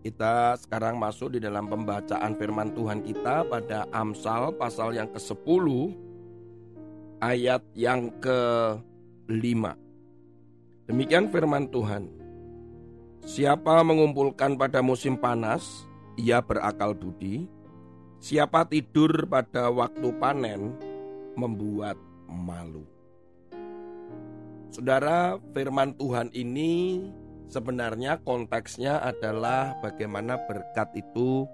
kita sekarang masuk di dalam pembacaan firman Tuhan kita pada Amsal pasal yang ke-10 ayat yang ke-5. Demikian firman Tuhan. Siapa mengumpulkan pada musim panas, ia berakal budi. Siapa tidur pada waktu panen, membuat malu. Saudara, firman Tuhan ini Sebenarnya konteksnya adalah bagaimana berkat itu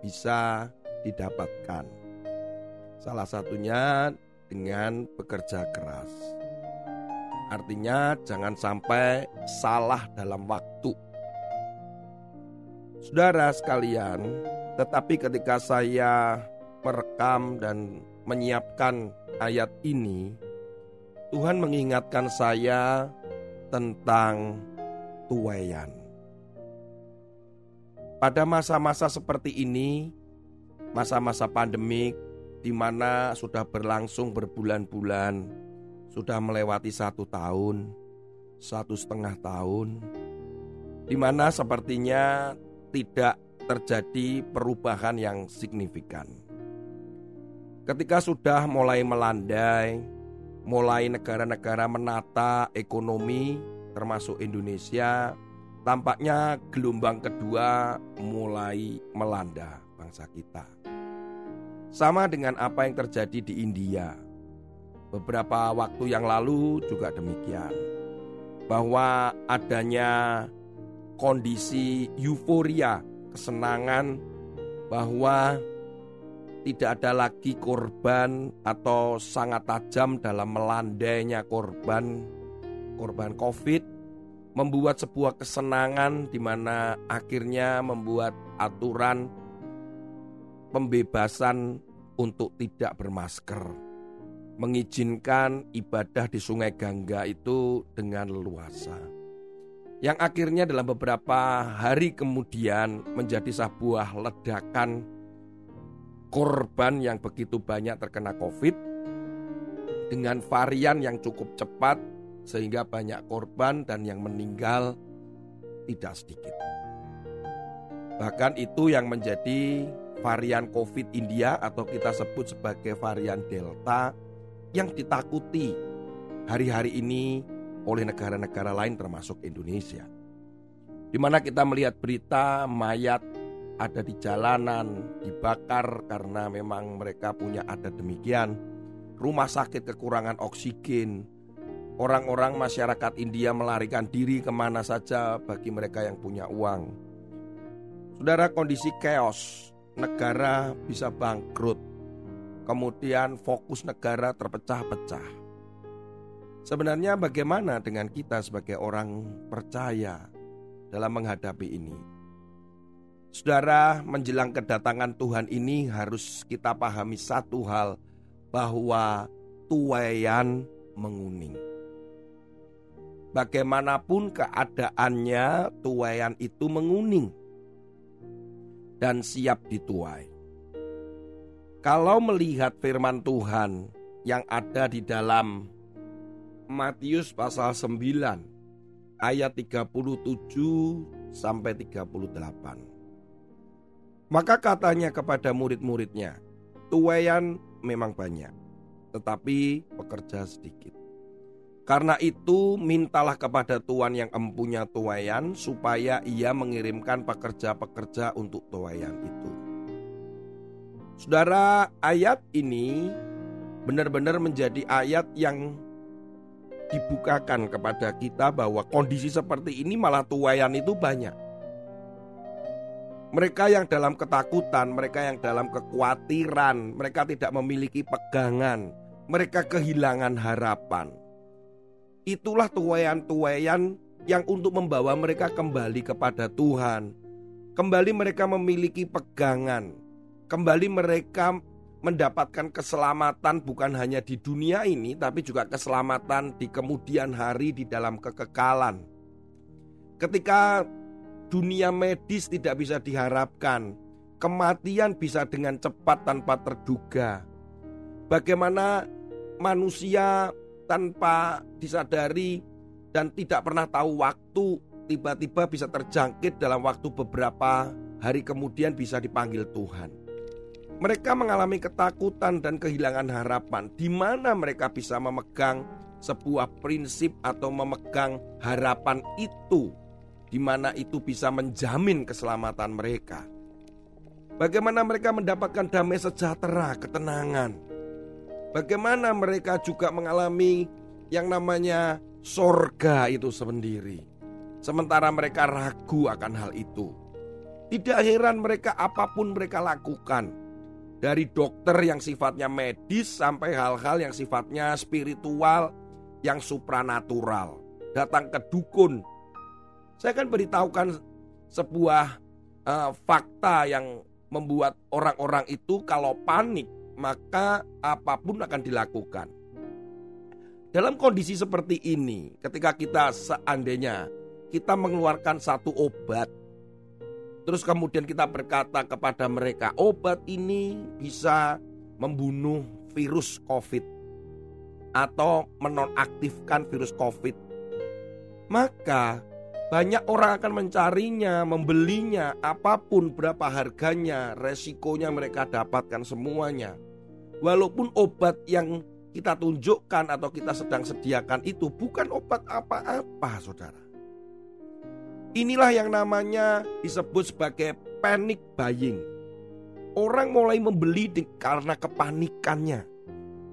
bisa didapatkan. Salah satunya dengan bekerja keras. Artinya jangan sampai salah dalam waktu. Saudara sekalian, tetapi ketika saya merekam dan menyiapkan ayat ini, Tuhan mengingatkan saya tentang tuayan. Pada masa-masa seperti ini, masa-masa pandemik di mana sudah berlangsung berbulan-bulan, sudah melewati satu tahun, satu setengah tahun, di mana sepertinya tidak terjadi perubahan yang signifikan. Ketika sudah mulai melandai, mulai negara-negara menata ekonomi termasuk Indonesia, tampaknya gelombang kedua mulai melanda bangsa kita. Sama dengan apa yang terjadi di India. Beberapa waktu yang lalu juga demikian. Bahwa adanya kondisi euforia, kesenangan bahwa tidak ada lagi korban atau sangat tajam dalam melandainya korban korban Covid membuat sebuah kesenangan di mana akhirnya membuat aturan pembebasan untuk tidak bermasker. Mengizinkan ibadah di Sungai Gangga itu dengan leluasa. Yang akhirnya dalam beberapa hari kemudian menjadi sebuah ledakan korban yang begitu banyak terkena Covid dengan varian yang cukup cepat sehingga banyak korban dan yang meninggal tidak sedikit. Bahkan itu yang menjadi varian COVID India atau kita sebut sebagai varian Delta yang ditakuti hari-hari ini oleh negara-negara lain termasuk Indonesia. Di mana kita melihat berita mayat ada di jalanan, dibakar karena memang mereka punya adat demikian. Rumah sakit kekurangan oksigen, Orang-orang masyarakat India melarikan diri ke mana saja bagi mereka yang punya uang. Saudara kondisi chaos, negara bisa bangkrut. Kemudian fokus negara terpecah-pecah. Sebenarnya bagaimana dengan kita sebagai orang percaya dalam menghadapi ini? Saudara, menjelang kedatangan Tuhan ini harus kita pahami satu hal bahwa tuayan menguning. Bagaimanapun keadaannya, tuayan itu menguning dan siap dituai. Kalau melihat firman Tuhan yang ada di dalam Matius pasal 9 ayat 37 sampai 38. Maka katanya kepada murid-muridnya, tuayan memang banyak, tetapi pekerja sedikit. Karena itu mintalah kepada Tuhan yang empunya tuayan supaya ia mengirimkan pekerja-pekerja untuk tuayan itu. Saudara, ayat ini benar-benar menjadi ayat yang dibukakan kepada kita bahwa kondisi seperti ini malah tuayan itu banyak. Mereka yang dalam ketakutan, mereka yang dalam kekhawatiran, mereka tidak memiliki pegangan, mereka kehilangan harapan Itulah tuayan-tuayan yang untuk membawa mereka kembali kepada Tuhan. Kembali mereka memiliki pegangan. Kembali mereka mendapatkan keselamatan bukan hanya di dunia ini, tapi juga keselamatan di kemudian hari di dalam kekekalan. Ketika dunia medis tidak bisa diharapkan, kematian bisa dengan cepat tanpa terduga. Bagaimana manusia tanpa disadari dan tidak pernah tahu waktu tiba-tiba bisa terjangkit dalam waktu beberapa hari kemudian bisa dipanggil Tuhan. Mereka mengalami ketakutan dan kehilangan harapan di mana mereka bisa memegang sebuah prinsip atau memegang harapan itu di mana itu bisa menjamin keselamatan mereka. Bagaimana mereka mendapatkan damai sejahtera, ketenangan. Bagaimana mereka juga mengalami yang namanya sorga itu sendiri. Sementara mereka ragu akan hal itu. Tidak heran mereka apa pun mereka lakukan. Dari dokter yang sifatnya medis sampai hal-hal yang sifatnya spiritual, yang supranatural. Datang ke dukun. Saya akan beritahukan sebuah uh, fakta yang membuat orang-orang itu kalau panik maka apa pun akan dilakukan. Dalam kondisi seperti ini, ketika kita seandainya kita mengeluarkan satu obat, terus kemudian kita berkata kepada mereka, obat ini bisa membunuh virus COVID atau menonaktifkan virus COVID, maka banyak orang akan mencarinya, membelinya, apa pun berapa harganya, resikonya mereka dapatkan semuanya. Walaupun obat yang kita tunjukkan atau kita sedang sediakan itu bukan obat apa-apa, saudara. Inilah yang namanya disebut sebagai panic buying. Orang mulai membeli karena kepanikannya,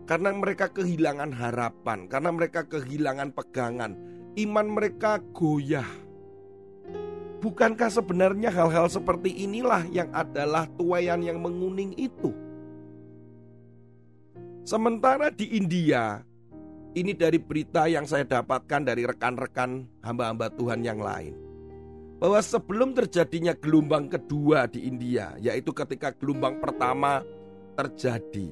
karena mereka kehilangan harapan, karena mereka kehilangan pegangan, iman mereka goyah Bukankah sebenarnya hal-hal seperti inilah yang adalah tuayan yang menguning itu? Sementara di India, ini dari berita yang saya dapatkan dari rekan-rekan hamba-hamba Tuhan yang lain. Bahwa sebelum terjadinya gelombang kedua di India, yaitu ketika gelombang pertama terjadi.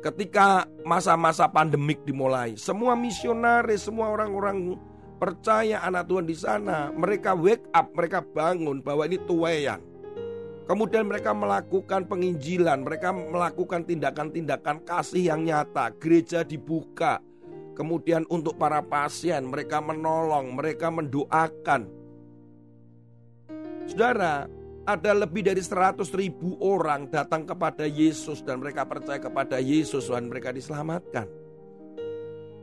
Ketika masa-masa pandemik dimulai, semua misionaris, semua orang-orang percaya anak Tuhan di sana, mereka wake up, mereka bangun bahwa ini tuayan. Kemudian mereka melakukan penginjilan, mereka melakukan tindakan-tindakan kasih yang nyata, gereja dibuka. Kemudian untuk para pasien, mereka menolong, mereka mendoakan. Saudara, ada lebih dari 100 ribu orang datang kepada Yesus dan mereka percaya kepada Yesus dan mereka diselamatkan.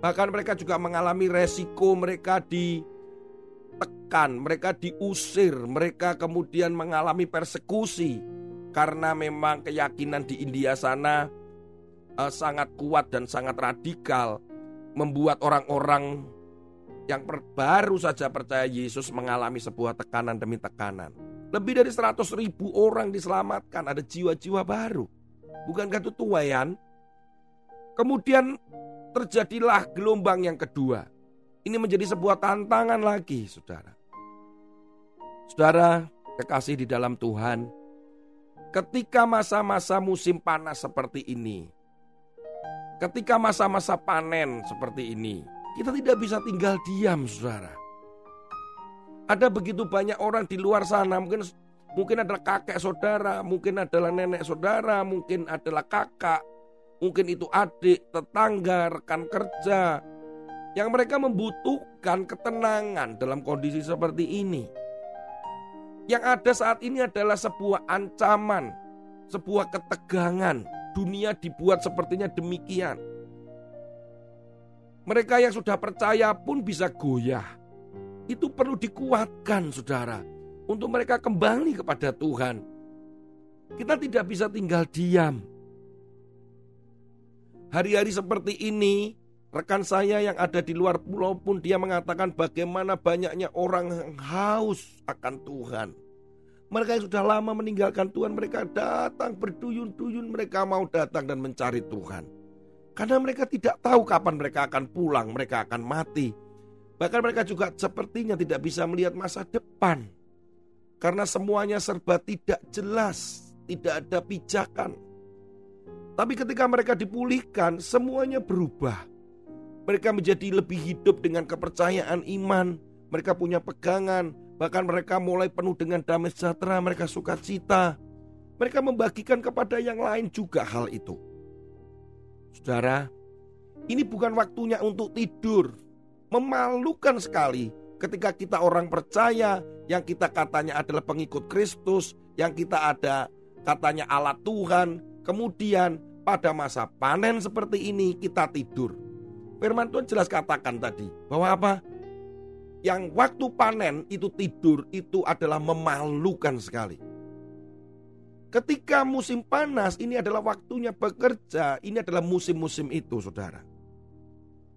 Bahkan mereka juga mengalami resiko mereka ditekan, mereka diusir, mereka kemudian mengalami persekusi karena memang keyakinan di India sana uh, sangat kuat dan sangat radikal membuat orang-orang yang baru saja percaya Yesus mengalami sebuah tekanan demi tekanan. Lebih dari 100 ribu orang diselamatkan, ada jiwa-jiwa baru. Bukankah itu tuayan? Kemudian terjadilah gelombang yang kedua. Ini menjadi sebuah tantangan lagi, saudara. Saudara, kekasih di dalam Tuhan, ketika masa-masa musim panas seperti ini, ketika masa-masa panen seperti ini, kita tidak bisa tinggal diam, saudara. Ada begitu banyak orang di luar sana, mungkin mungkin adalah kakek saudara, mungkin adalah nenek saudara, mungkin adalah kakak, mungkin itu adik, tetangga, rekan kerja, yang mereka membutuhkan ketenangan dalam kondisi seperti ini. Yang ada saat ini adalah sebuah ancaman, sebuah ketegangan. Dunia dibuat sepertinya demikian. Mereka yang sudah percaya pun bisa goyah. Itu perlu dikuatkan, saudara, untuk mereka kembali kepada Tuhan. Kita tidak bisa tinggal diam Hari-hari seperti ini, rekan saya yang ada di luar pulau pun dia mengatakan bagaimana banyaknya orang yang haus akan Tuhan. Mereka yang sudah lama meninggalkan Tuhan, mereka datang berduyun-duyun, mereka mau datang dan mencari Tuhan. Karena mereka tidak tahu kapan mereka akan pulang, mereka akan mati. Bahkan mereka juga sepertinya tidak bisa melihat masa depan. Karena semuanya serba tidak jelas, tidak ada pijakan. Tapi ketika mereka dipulihkan, semuanya berubah. Mereka menjadi lebih hidup dengan kepercayaan iman. Mereka punya pegangan, bahkan mereka mulai penuh dengan damai sejahtera. Mereka suka cita, mereka membagikan kepada yang lain juga hal itu. Saudara, ini bukan waktunya untuk tidur. Memalukan sekali ketika kita orang percaya yang kita katanya adalah pengikut Kristus, yang kita ada katanya alat Tuhan, kemudian pada masa panen seperti ini kita tidur. Firman Tuhan jelas katakan tadi bahwa apa? Yang waktu panen itu tidur itu adalah memalukan sekali. Ketika musim panas ini adalah waktunya bekerja, ini adalah musim-musim itu saudara.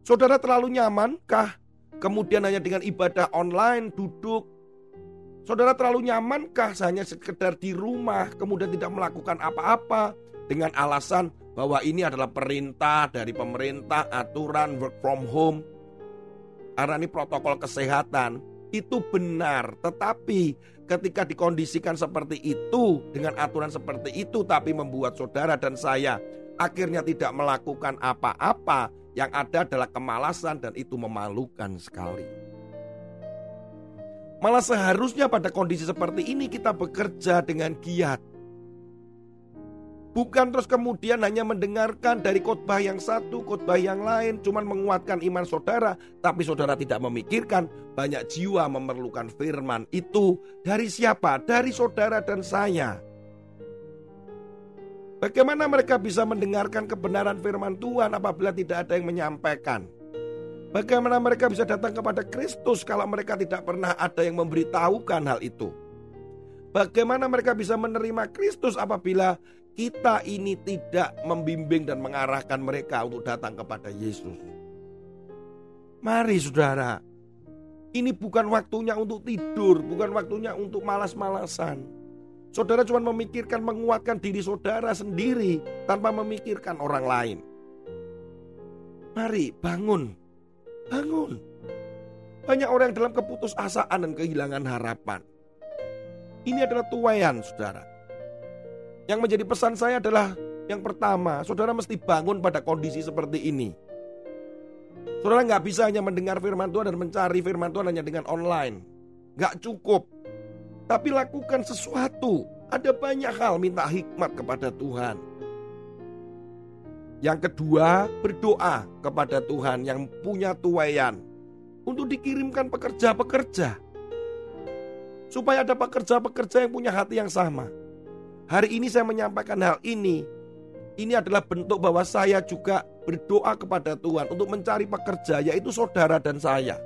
Saudara terlalu nyamankah? Kemudian hanya dengan ibadah online duduk. Saudara terlalu nyamankah hanya sekedar di rumah kemudian tidak melakukan apa-apa dengan alasan bahwa ini adalah perintah dari pemerintah, aturan work from home. Karena ini protokol kesehatan, itu benar, tetapi ketika dikondisikan seperti itu dengan aturan seperti itu tapi membuat saudara dan saya akhirnya tidak melakukan apa-apa yang ada adalah kemalasan dan itu memalukan sekali. Malah seharusnya pada kondisi seperti ini kita bekerja dengan giat Bukan terus kemudian hanya mendengarkan dari khotbah yang satu, khotbah yang lain, cuman menguatkan iman saudara, tapi saudara tidak memikirkan banyak jiwa memerlukan firman itu dari siapa? Dari saudara dan saya. Bagaimana mereka bisa mendengarkan kebenaran firman Tuhan apabila tidak ada yang menyampaikan? Bagaimana mereka bisa datang kepada Kristus kalau mereka tidak pernah ada yang memberitahukan hal itu? Bagaimana mereka bisa menerima Kristus apabila kita ini tidak membimbing dan mengarahkan mereka untuk datang kepada Yesus. Mari saudara, ini bukan waktunya untuk tidur, bukan waktunya untuk malas-malasan. Saudara cuma memikirkan menguatkan diri saudara sendiri tanpa memikirkan orang lain. Mari bangun, bangun. Banyak orang yang dalam keputusasaan dan kehilangan harapan. Ini adalah tuayan saudara yang menjadi pesan saya adalah yang pertama, saudara mesti bangun pada kondisi seperti ini. Saudara nggak bisa hanya mendengar firman Tuhan dan mencari firman Tuhan hanya dengan online. Nggak cukup. Tapi lakukan sesuatu. Ada banyak hal minta hikmat kepada Tuhan. Yang kedua, berdoa kepada Tuhan yang punya tuayan untuk dikirimkan pekerja-pekerja. Supaya ada pekerja-pekerja yang punya hati yang sama Hari ini saya menyampaikan hal ini. Ini adalah bentuk bahwa saya juga berdoa kepada Tuhan untuk mencari pekerja, yaitu saudara dan saya.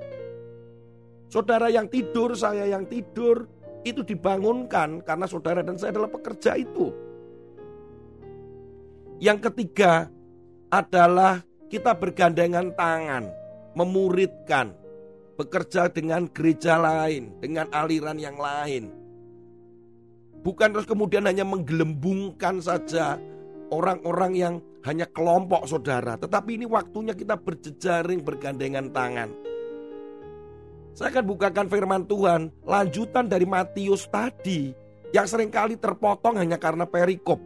Saudara yang tidur, saya yang tidur, itu dibangunkan karena saudara dan saya adalah pekerja itu. Yang ketiga adalah kita bergandengan tangan, memuridkan, bekerja dengan gereja lain, dengan aliran yang lain Bukan terus kemudian hanya menggelembungkan saja orang-orang yang hanya kelompok saudara. Tetapi ini waktunya kita berjejaring bergandengan tangan. Saya akan bukakan firman Tuhan lanjutan dari Matius tadi yang sering kali terpotong hanya karena perikop.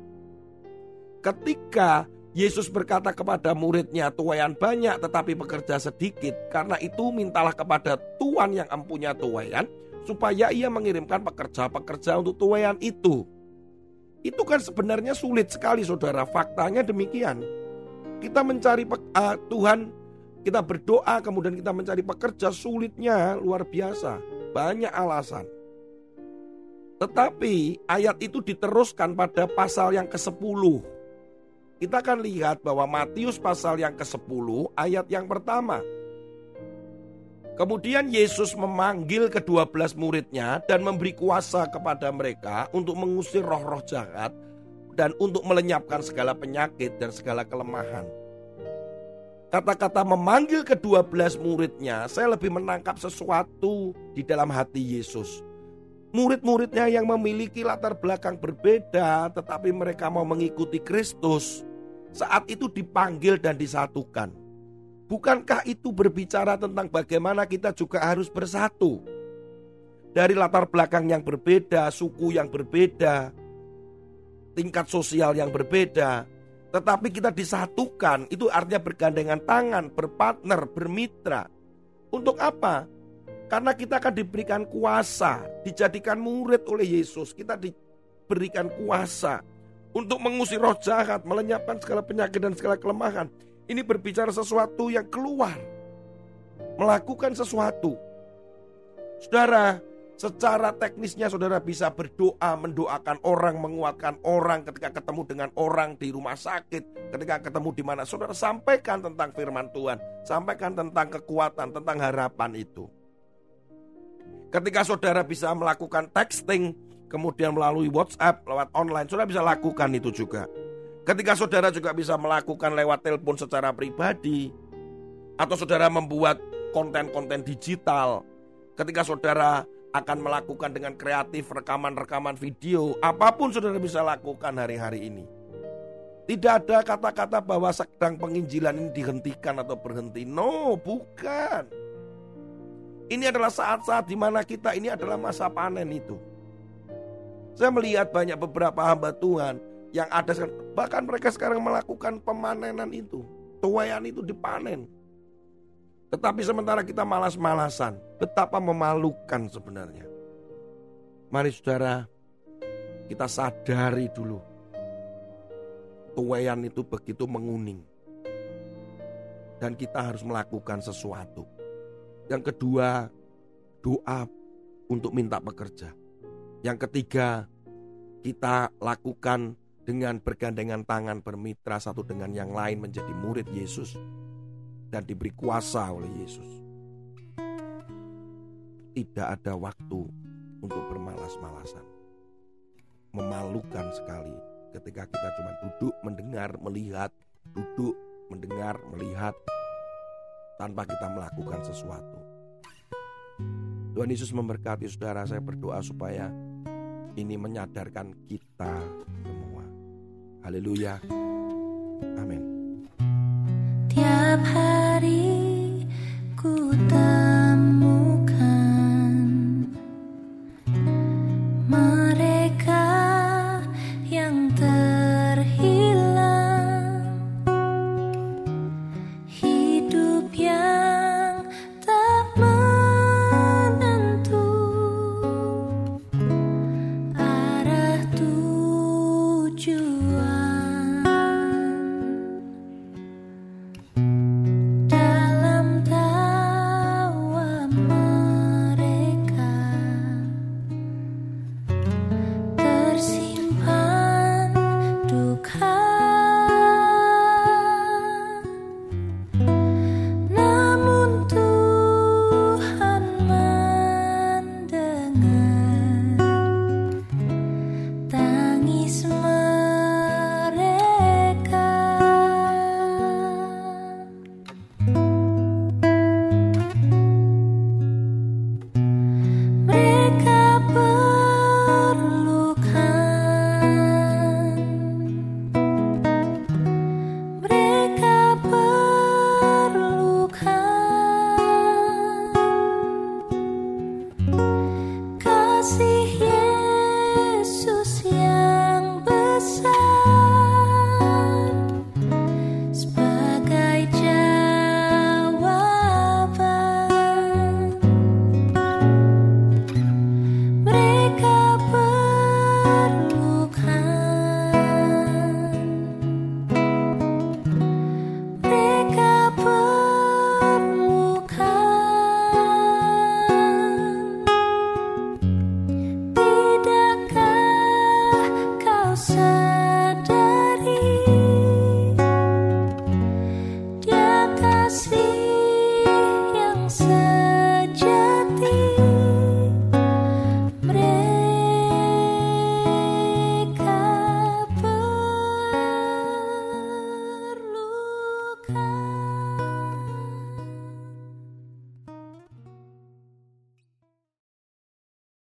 Ketika Yesus berkata kepada muridnya, tuayan banyak tetapi pekerja sedikit. Karena itu mintalah kepada Tuhan yang empunya tuayan supaya ia mengirimkan pekerja-pekerja untuk tuayan itu. Itu kan sebenarnya sulit sekali saudara, faktanya demikian. Kita mencari uh, Tuhan, kita berdoa kemudian kita mencari pekerja sulitnya luar biasa, banyak alasan. Tetapi ayat itu diteruskan pada pasal yang ke-10. Kita akan lihat bahwa Matius pasal yang ke-10 ayat yang pertama. Kemudian Yesus memanggil kedua belas muridnya dan memberi kuasa kepada mereka untuk mengusir roh-roh jahat dan untuk melenyapkan segala penyakit dan segala kelemahan. Kata-kata memanggil kedua belas muridnya, saya lebih menangkap sesuatu di dalam hati Yesus. Murid-muridnya yang memiliki latar belakang berbeda, tetapi mereka mau mengikuti Kristus, saat itu dipanggil dan disatukan. Bukankah itu berbicara tentang bagaimana kita juga harus bersatu? Dari latar belakang yang berbeda, suku yang berbeda, tingkat sosial yang berbeda, Tetapi kita disatukan, itu artinya bergandengan tangan, berpartner, bermitra. Untuk apa? Karena kita akan diberikan kuasa, dijadikan murid oleh Yesus. Kita diberikan kuasa untuk mengusir roh jahat, melenyapkan segala penyakit dan segala kelemahan. Ini berbicara sesuatu yang keluar, melakukan sesuatu. Saudara, secara teknisnya saudara bisa berdoa, mendoakan orang, menguatkan orang ketika ketemu dengan orang di rumah sakit, ketika ketemu di mana saudara sampaikan tentang firman Tuhan, sampaikan tentang kekuatan, tentang harapan itu. Ketika saudara bisa melakukan texting, kemudian melalui WhatsApp, lewat online, saudara bisa lakukan itu juga. Ketika saudara juga bisa melakukan lewat telepon secara pribadi, atau saudara membuat konten-konten digital, ketika saudara akan melakukan dengan kreatif rekaman-rekaman video, apa pun saudara bisa lakukan hari-hari ini. Tidak ada kata-kata bahwa sedang penginjilan ini dihentikan atau berhenti. No, bukan. Ini adalah saat-saat di mana kita ini adalah masa panen itu. Saya melihat banyak beberapa hamba Tuhan yang ada bahkan mereka sekarang melakukan pemanenan itu. Tuayan itu dipanen. Tetapi sementara kita malas-malasan, betapa memalukan sebenarnya. Mari saudara, kita sadari dulu. Tuayan itu begitu menguning. Dan kita harus melakukan sesuatu. Yang kedua, doa untuk minta pekerja. Yang ketiga, kita lakukan dengan bergandengan tangan bermitra satu dengan yang lain menjadi murid Yesus dan diberi kuasa oleh Yesus. Tidak ada waktu untuk bermalas-malasan. Memalukan sekali ketika kita cuma duduk, mendengar, melihat, duduk, mendengar, melihat tanpa kita melakukan sesuatu. Tuhan Yesus memberkati saudara saya berdoa supaya ini menyadarkan kita semua. Haleluya. Amin. Tiap hari